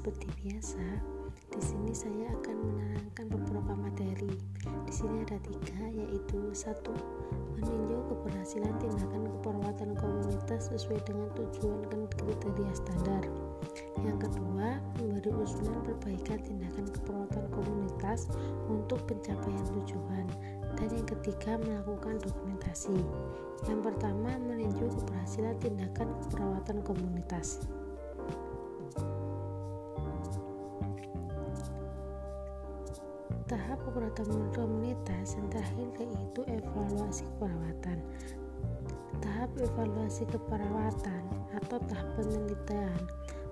seperti biasa, di sini saya akan menerangkan beberapa materi. Di sini ada tiga, yaitu satu, meninjau keberhasilan tindakan keperawatan komunitas sesuai dengan tujuan dan kriteria standar. Yang kedua, memberi usulan perbaikan tindakan keperawatan komunitas untuk pencapaian tujuan. Dan yang ketiga, melakukan dokumentasi. Yang pertama, meninjau keberhasilan tindakan keperawatan komunitas. Keperawatan komunitas yang terakhir yaitu evaluasi keperawatan. Tahap evaluasi keperawatan atau tahap penelitian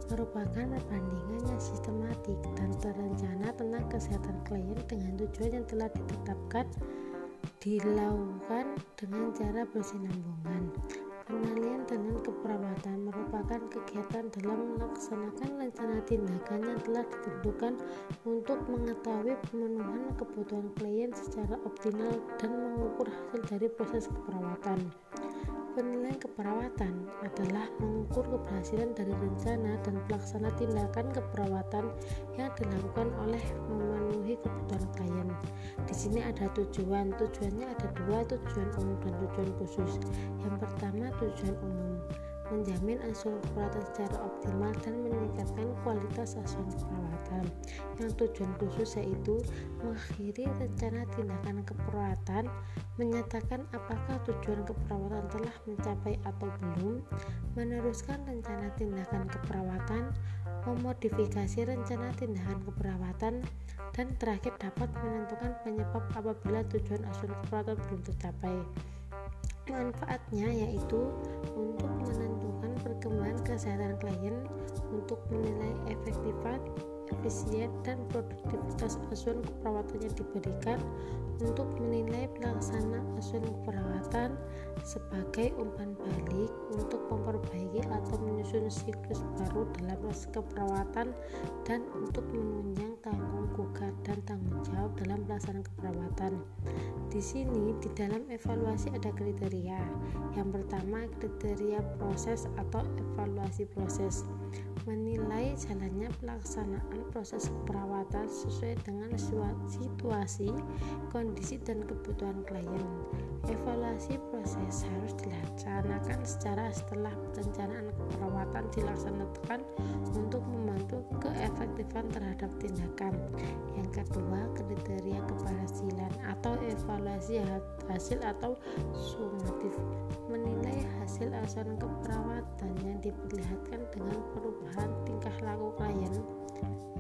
merupakan perbandingan yang sistematik dan terencana tentang kesehatan klien dengan tujuan yang telah ditetapkan dilakukan dengan cara bersinambungan. Penilaian dan keperawatan merupakan kegiatan dalam melaksanakan rencana tindakan yang telah ditentukan untuk mengetahui pemenuhan kebutuhan klien secara optimal dan mengukur hasil dari proses keperawatan. Penilaian keperawatan adalah mengukur keberhasilan dari rencana dan pelaksana tindakan keperawatan yang dilakukan oleh memenuhi kebutuhan klien. Di sini ada tujuan. Tujuannya ada dua, tujuan umum dan tujuan khusus. Yang pertama, tujuan umum menjamin asuhan keperawatan secara optimal dan meningkatkan kualitas asuhan keperawatan. Yang tujuan khusus yaitu mengakhiri rencana tindakan keperawatan, menyatakan apakah tujuan keperawatan telah mencapai atau belum, meneruskan rencana tindakan keperawatan, memodifikasi rencana tindakan keperawatan, dan terakhir dapat menentukan penyebab apabila tujuan asuhan keperawatan belum tercapai. Manfaatnya yaitu untuk menentukan perkembangan kesehatan klien, untuk menilai efektifan, efisien, dan produktivitas asuhan keperawatan yang diberikan, untuk menilai pelaksana asuhan keperawatan sebagai umpan balik untuk memperbaiki atau menyusun siklus baru dalam proses keperawatan dan untuk menunjang tanggung gugat dan tanggung jawab dalam pelaksanaan keperawatan. Di sini di dalam evaluasi ada kriteria. Yang pertama kriteria proses atau evaluasi proses menilai jalannya pelaksanaan proses keperawatan sesuai dengan situasi, kondisi dan kebutuhan klien. Evaluasi proses harus dilaksanakan secara setelah perencanaan keperawatan dilaksanakan untuk membantu keefektifan terhadap tindakan. Yang kedua, kriteria keberhasilan atau evaluasi hasil atau sumatif menilai hasil asuhan keperawatan yang diperlihatkan dengan perubahan tingkah laku klien.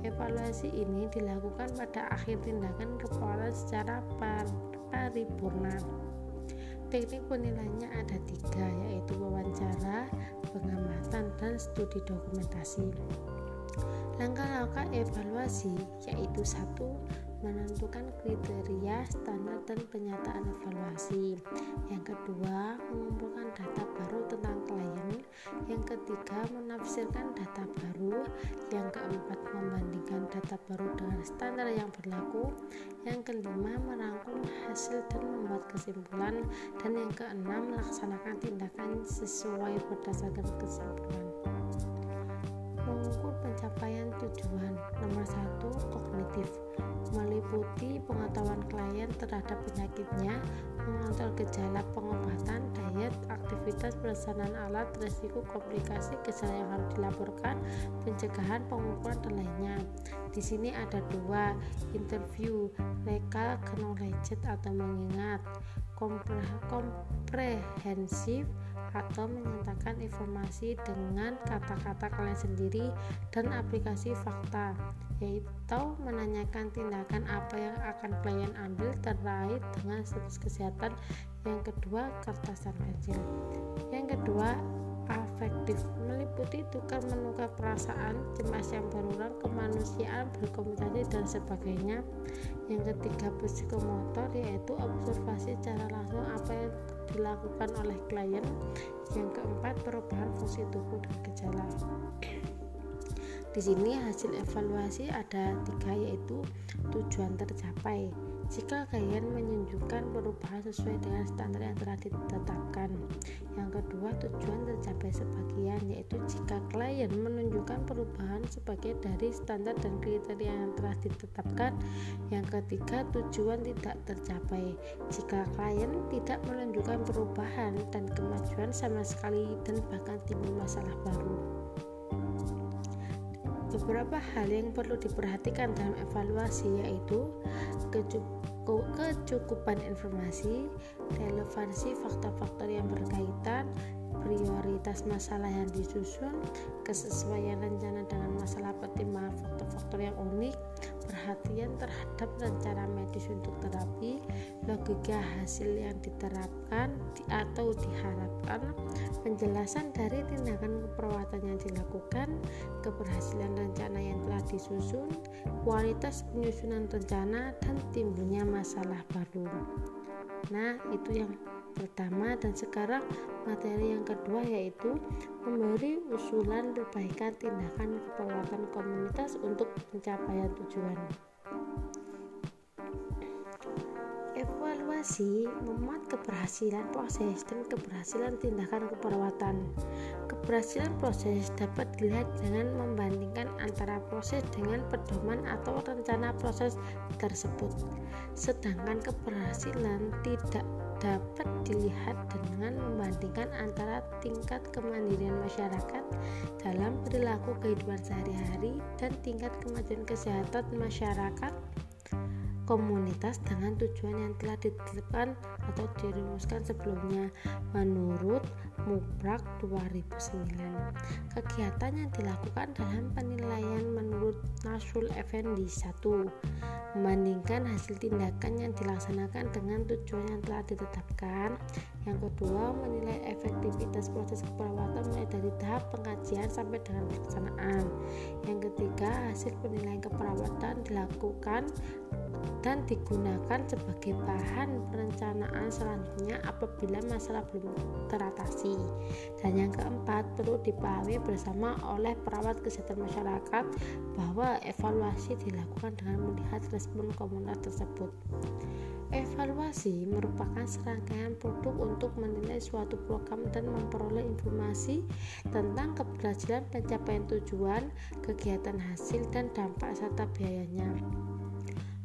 Evaluasi ini dilakukan pada akhir tindakan keperawatan secara paripurna. Teknik penilaiannya ada tiga, yaitu wawancara, pengamatan, dan studi dokumentasi. Langkah-langkah evaluasi yaitu satu menentukan kriteria, standar, dan penyataan evaluasi. Yang kedua, mengumpulkan data baru tentang klien. Yang ketiga, menafsirkan data baru. Yang keempat, membandingkan data baru dengan standar yang berlaku. Yang kelima, merangkum hasil dan membuat kesimpulan. Dan yang keenam, melaksanakan tindakan sesuai berdasarkan kesimpulan pencapaian tujuan. Nomor satu kognitif. Meliputi pengetahuan klien terhadap penyakitnya, mengontrol gejala pengobatan, diet, aktivitas pelaksanaan alat, resiko komplikasi, gejala yang harus dilaporkan, pencegahan, pengukuran, dan lainnya. Di sini ada dua, interview, recall, knowledge atau mengingat, komprehensif, atau menyatakan informasi dengan kata-kata kalian sendiri dan aplikasi fakta yaitu menanyakan tindakan apa yang akan klien ambil terkait dengan status kesehatan. Yang kedua kertas kecil yang kedua afektif. Meliputi tukar menukar perasaan cemas yang berulang kemanusiaan berkomunikasi dan sebagainya. Yang ketiga psikomotor yaitu observasi secara langsung apa yang dilakukan oleh klien yang keempat perubahan fungsi tubuh dan gejala di sini hasil evaluasi ada tiga yaitu tujuan tercapai. Jika klien menunjukkan perubahan sesuai dengan standar yang telah ditetapkan. Yang kedua, tujuan tercapai sebagian yaitu jika klien menunjukkan perubahan sebagai dari standar dan kriteria yang telah ditetapkan. Yang ketiga, tujuan tidak tercapai. Jika klien tidak menunjukkan perubahan dan kemajuan sama sekali dan bahkan timbul masalah baru. Beberapa hal yang perlu diperhatikan dalam evaluasi yaitu kecukupan informasi, relevansi faktor-faktor yang berkaitan, prioritas masalah yang disusun, kesesuaian rencana dengan masalah pertimbangan faktor-faktor yang unik, perhatian terhadap rencana medis untuk terapi, logika hasil yang diterapkan atau diharapkan, penjelasan dari tindakan keperawatan yang dilakukan, keberhasilan rencana yang telah disusun, kualitas penyusunan rencana, dan timbulnya masalah baru. Nah, itu yang pertama dan sekarang materi yang kedua yaitu memberi usulan perbaikan tindakan keperawatan komunitas untuk pencapaian tujuan. Evaluasi memuat keberhasilan proses dan keberhasilan tindakan keperawatan. Keberhasilan proses dapat dilihat dengan membandingkan antara proses dengan pedoman atau rencana proses tersebut. Sedangkan keberhasilan tidak dapat dilihat dengan membandingkan antara tingkat kemandirian masyarakat dalam perilaku kehidupan sehari-hari dan tingkat kemajuan kesehatan masyarakat komunitas dengan tujuan yang telah ditetapkan atau dirumuskan sebelumnya. Menurut Muprak 2009. Kegiatan yang dilakukan dalam penilaian menurut Nasul Effendi 1 membandingkan hasil tindakan yang dilaksanakan dengan tujuan yang telah ditetapkan. Yang kedua, menilai efektivitas proses keperawatan mulai dari tahap pengkajian sampai dengan pelaksanaan. Yang ketiga, hasil penilaian keperawatan dilakukan dan digunakan sebagai bahan perencanaan selanjutnya apabila masalah belum teratasi. Dan yang keempat, perlu dipahami bersama oleh perawat kesehatan masyarakat bahwa evaluasi dilakukan dengan melihat respon komunitas tersebut. Evaluasi merupakan serangkaian produk untuk menilai suatu program dan memperoleh informasi tentang keberhasilan pencapaian tujuan, kegiatan hasil, dan dampak serta biayanya.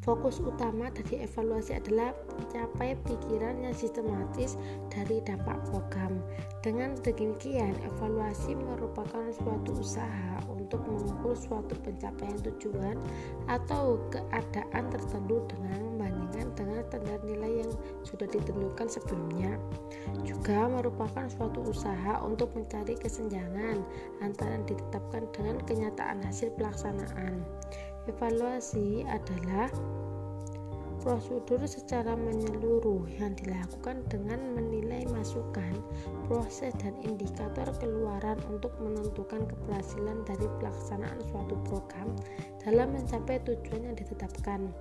Fokus utama dari evaluasi adalah mencapai pikiran yang sistematis dari dampak program. Dengan demikian, evaluasi merupakan suatu usaha untuk mengukur suatu pencapaian tujuan atau keadaan tertentu dengan membandingkan dengan standar nilai yang sudah ditentukan sebelumnya. Juga merupakan suatu usaha untuk mencari kesenjangan antara ditetapkan dengan kenyataan hasil pelaksanaan. Evaluasi adalah prosedur secara menyeluruh yang dilakukan dengan menilai masukan, proses dan indikator keluaran untuk menentukan keberhasilan dari pelaksanaan suatu program dalam mencapai tujuan yang ditetapkan.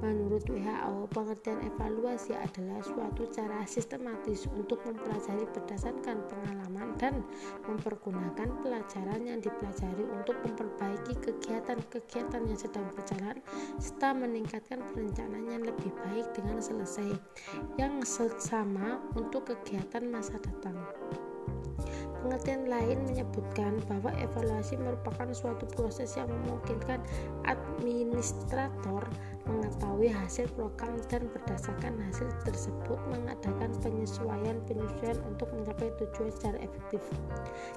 Menurut WHO, pengertian evaluasi adalah suatu cara sistematis untuk mempelajari berdasarkan pengalaman dan mempergunakan pelajaran yang dipelajari untuk memperbaiki kegiatan-kegiatan yang sedang berjalan serta meningkatkan perencanaan lebih baik dengan selesai yang sama untuk kegiatan masa datang. Pengertian lain menyebutkan bahwa evaluasi merupakan suatu proses yang memungkinkan administrator mengetahui hasil program dan berdasarkan hasil tersebut mengadakan penyesuaian-penyesuaian untuk mencapai tujuan secara efektif.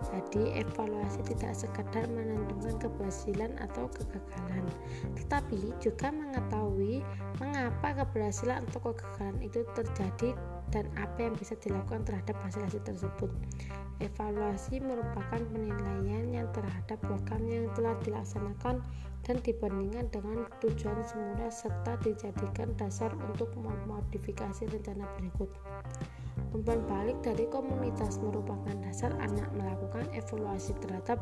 Jadi, evaluasi tidak sekadar menentukan keberhasilan atau kegagalan, tetapi juga mengetahui mengapa keberhasilan atau kegagalan itu terjadi dan apa yang bisa dilakukan terhadap hasil-hasil tersebut. Evaluasi merupakan penilaian yang terhadap program yang telah dilaksanakan dan dibandingkan dengan tujuan semula serta dijadikan dasar untuk memodifikasi rencana berikut. Umpan balik dari komunitas merupakan dasar anak melakukan evaluasi terhadap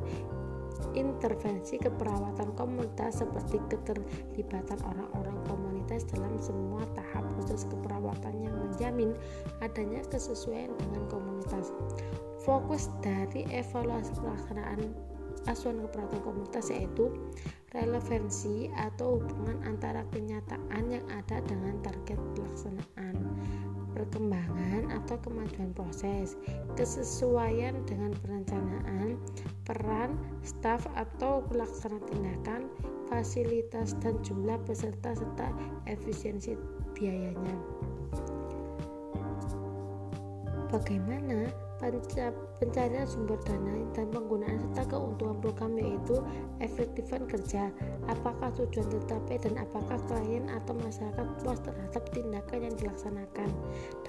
intervensi keperawatan komunitas seperti keterlibatan orang-orang komunitas dalam semua tahap proses keperawatan yang menjamin adanya kesesuaian dengan komunitas. Fokus dari evaluasi pelaksanaan asuhan keperawatan komunitas yaitu relevansi atau hubungan antara kenyataan yang ada dengan target pelaksanaan perkembangan atau kemajuan proses, kesesuaian dengan perencanaan, peran, staf atau pelaksana tindakan, fasilitas dan jumlah peserta serta efisiensi biayanya. Bagaimana pencarian sumber dana dan penggunaan serta keuntungan program yaitu efektifan kerja. Apakah tujuan tercapai dan apakah klien atau masyarakat puas terhadap tindakan yang dilaksanakan?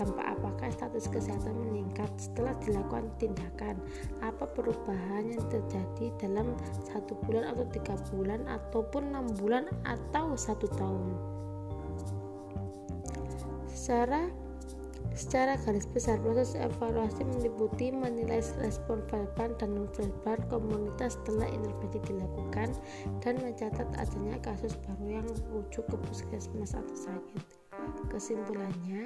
Dampak apakah status kesehatan meningkat setelah dilakukan tindakan? Apa perubahan yang terjadi dalam satu bulan atau tiga bulan ataupun enam bulan atau satu tahun? Secara Secara garis besar, proses evaluasi meliputi menilai respon verbal dan non-verbal komunitas setelah intervensi dilakukan dan mencatat adanya kasus baru yang merujuk ke puskesmas atau sakit. Kesimpulannya,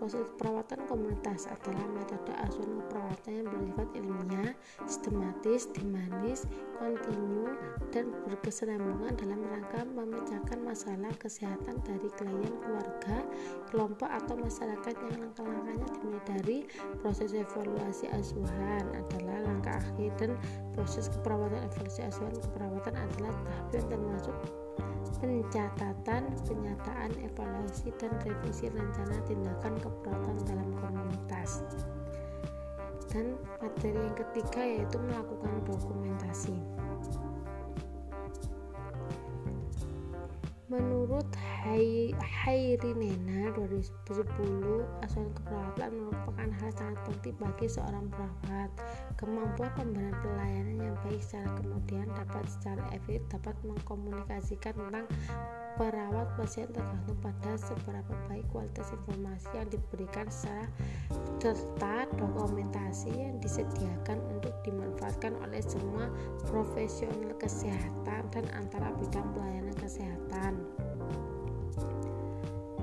proses perawatan komunitas adalah metode asuhan perawatan yang bersifat ilmiah, sistematis, dinamis, kontinu, dan berkesinambungan dalam rangka memecahkan masalah kesehatan dari klien, keluarga, kelompok atau masyarakat yang langkah-langkahnya dimulai dari proses evaluasi asuhan adalah langkah akhir dan proses keperawatan evaluasi asuhan keperawatan adalah tahap yang termasuk pencatatan, penyataan, evaluasi, dan revisi rencana tindakan keperawatan dalam komunitas. Dan materi yang ketiga yaitu melakukan dokumentasi. Menurut Hairinena 2010, asuhan keperawatan merupakan hal sangat penting bagi seorang perawat. Kemampuan pemberian pelayanan yang baik secara kemudian dapat secara efektif dapat mengkomunikasikan tentang perawat pasien tergantung pada seberapa baik kualitas informasi yang diberikan secara serta dokumentasi yang disediakan untuk dimanfaatkan oleh semua profesional kesehatan dan antara bidang pelayanan kesehatan.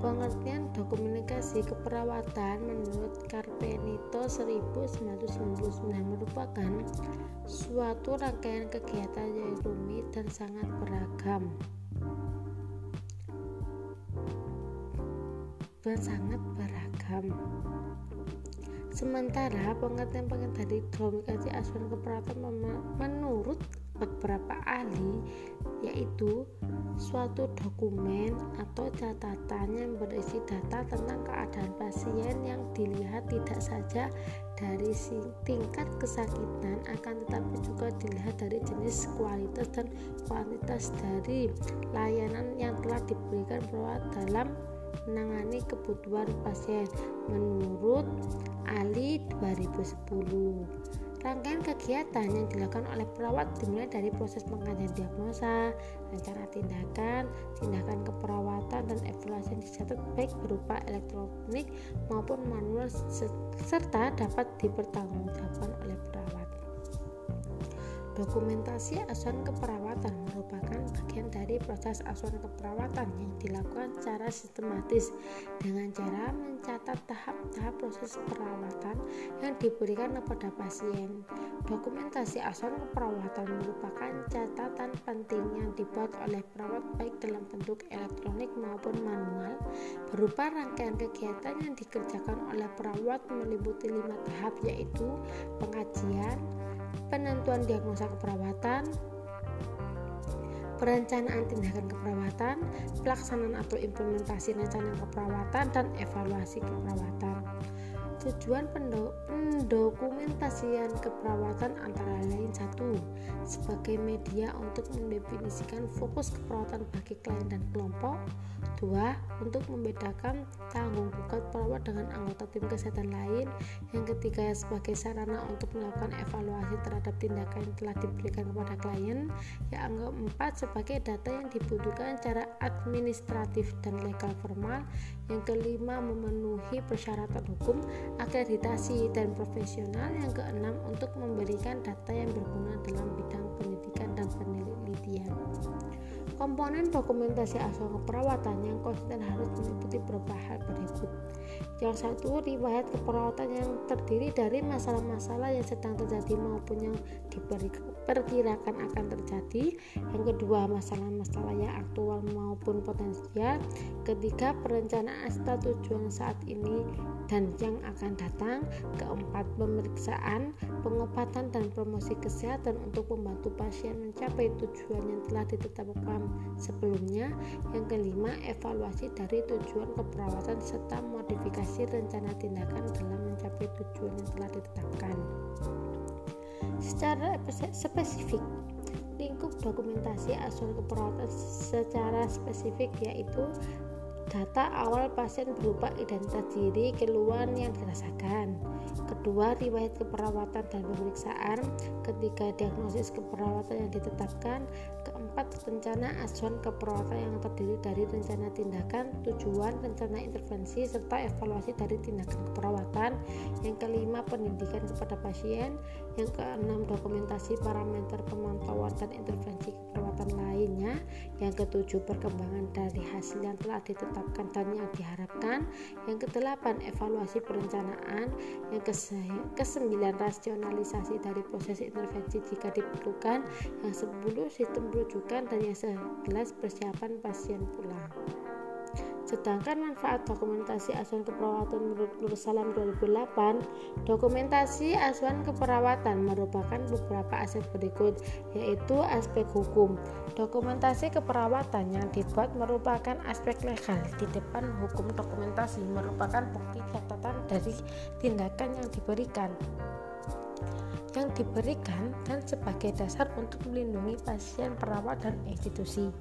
Pengertian dokumentasi keperawatan menurut Carpenito 1999 merupakan suatu rangkaian kegiatan yang rumit dan sangat beragam. dan sangat beragam. Sementara pengertian-pengertian dari komunikasi asuhan keperawatan menurut beberapa ahli yaitu suatu dokumen atau catatan yang berisi data tentang keadaan pasien yang dilihat tidak saja dari tingkat kesakitan akan tetapi juga dilihat dari jenis kualitas dan kuantitas dari layanan yang telah diberikan perawat dalam menangani kebutuhan pasien menurut Ali 2010. Rangkaian kegiatan yang dilakukan oleh perawat dimulai dari proses pengajian diagnosa, rencana tindakan, tindakan keperawatan, dan evaluasi yang dicatat baik berupa elektronik maupun manual serta dapat dipertanggungjawabkan oleh perawat. Dokumentasi asuhan keperawatan merupakan bagian dari proses asuhan keperawatan yang dilakukan secara sistematis dengan cara mencatat tahap-tahap proses perawatan yang diberikan kepada pasien. Dokumentasi asuhan keperawatan merupakan catatan penting yang dibuat oleh perawat baik dalam bentuk elektronik maupun manual berupa rangkaian kegiatan yang dikerjakan oleh perawat meliputi lima tahap yaitu pengajian, penentuan diagnosa keperawatan, perencanaan tindakan keperawatan, pelaksanaan atau implementasi rencana keperawatan, dan evaluasi keperawatan. Tujuan pendokumentasian keperawatan antara lain satu sebagai media untuk mendefinisikan fokus keperawatan bagi klien dan kelompok. Dua untuk membedakan tanggung jawab perawat dengan anggota tim kesehatan lain. Yang ketiga sebagai sarana untuk melakukan evaluasi terhadap tindakan yang telah diberikan kepada klien. Yang keempat sebagai data yang dibutuhkan secara administratif dan legal formal yang kelima memenuhi persyaratan hukum akreditasi dan profesional. Yang keenam untuk memberikan data yang berguna dalam bidang pendidikan dan penelitian. Komponen dokumentasi asal keperawatan yang konsisten harus meliputi beberapa hal berikut. Yang satu, riwayat keperawatan yang terdiri dari masalah-masalah yang sedang terjadi maupun yang diperkirakan akan terjadi. Yang kedua, masalah-masalah yang aktual maupun potensial. Ketiga, perencanaan strategi tujuan saat ini dan yang akan datang. Keempat, pemeriksaan, pengobatan dan promosi kesehatan untuk membantu pasien mencapai tujuan yang telah ditetapkan sebelumnya. Yang kelima, evaluasi dari tujuan keperawatan serta modifikasi rencana tindakan dalam mencapai tujuan yang telah ditetapkan. Secara spesifik, lingkup dokumentasi asuhan keperawatan secara spesifik yaitu data awal pasien berupa identitas diri, keluhan yang dirasakan. Kedua, riwayat keperawatan dan pemeriksaan. Ketiga, diagnosis keperawatan yang ditetapkan keempat rencana asuhan keperawatan yang terdiri dari rencana tindakan tujuan rencana intervensi serta evaluasi dari tindakan keperawatan yang kelima pendidikan kepada pasien yang keenam dokumentasi parameter pemantauan dan intervensi keperawatan lainnya yang ketujuh perkembangan dari hasil yang telah ditetapkan dan yang diharapkan yang kedelapan evaluasi perencanaan yang kesembilan rasionalisasi dari proses intervensi jika diperlukan yang sepuluh sistem rujukan dan yang segelas persiapan pasien pulang. Sedangkan manfaat dokumentasi asuhan keperawatan menurut Nur Salam 2008, dokumentasi asuhan keperawatan merupakan beberapa aspek berikut, yaitu aspek hukum. Dokumentasi keperawatan yang dibuat merupakan aspek legal di depan hukum dokumentasi merupakan bukti catatan dari tindakan yang diberikan yang diberikan dan sebagai dasar untuk melindungi pasien, perawat, dan institusi.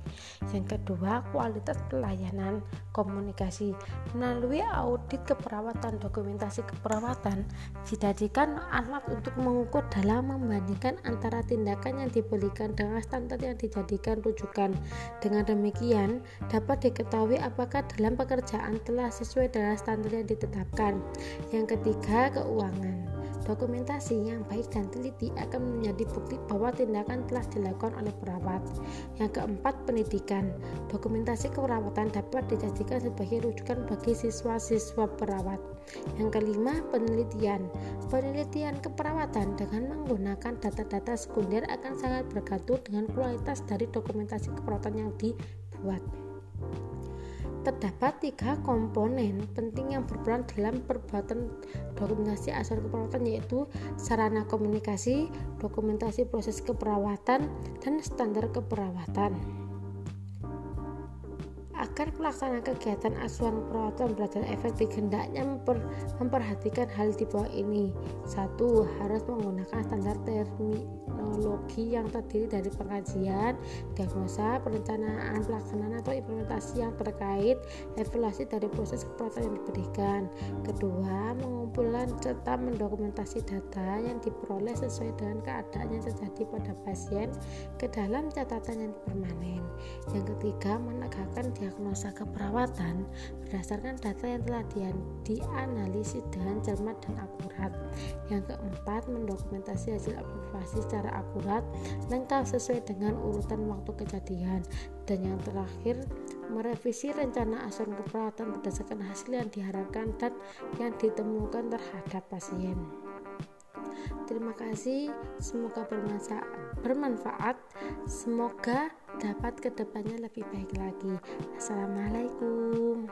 Yang kedua, kualitas pelayanan komunikasi melalui audit keperawatan dokumentasi keperawatan dijadikan alat untuk mengukur dalam membandingkan antara tindakan yang diberikan dengan standar yang dijadikan rujukan. Dengan demikian, dapat diketahui apakah dalam pekerjaan telah sesuai dengan standar yang ditetapkan. Yang ketiga, keuangan. Dokumentasi yang baik dan teliti akan menjadi bukti bahwa tindakan telah dilakukan oleh perawat. Yang keempat, pendidikan. Dokumentasi keperawatan dapat dijadikan sebagai rujukan bagi siswa-siswa perawat. Yang kelima, penelitian. Penelitian keperawatan dengan menggunakan data-data sekunder akan sangat bergantung dengan kualitas dari dokumentasi keperawatan yang dibuat. Terdapat tiga komponen penting yang berperan dalam perbuatan dokumentasi asal keperawatan yaitu sarana komunikasi, dokumentasi proses keperawatan, dan standar keperawatan. Agar pelaksanaan kegiatan asuhan perawatan belajar efektif hendaknya memper, memperhatikan hal di bawah ini. Satu harus menggunakan standar terminologi yang terdiri dari pengajian diagnosa perencanaan pelaksanaan atau implementasi yang terkait evaluasi dari proses keperawatan yang diberikan kedua mengumpulkan serta mendokumentasi data yang diperoleh sesuai dengan keadaan yang terjadi pada pasien ke dalam catatan yang permanen yang ketiga menegakkan diagnosa keperawatan berdasarkan data yang telah dianalisis dengan cermat dan akurat. Yang keempat, mendokumentasi hasil observasi secara akurat, lengkap sesuai dengan urutan waktu kejadian. Dan yang terakhir, merevisi rencana asuhan keperawatan berdasarkan hasil yang diharapkan dan yang ditemukan terhadap pasien. Terima kasih, semoga bermanfaat. Semoga dapat ke depannya lebih baik lagi. Assalamualaikum.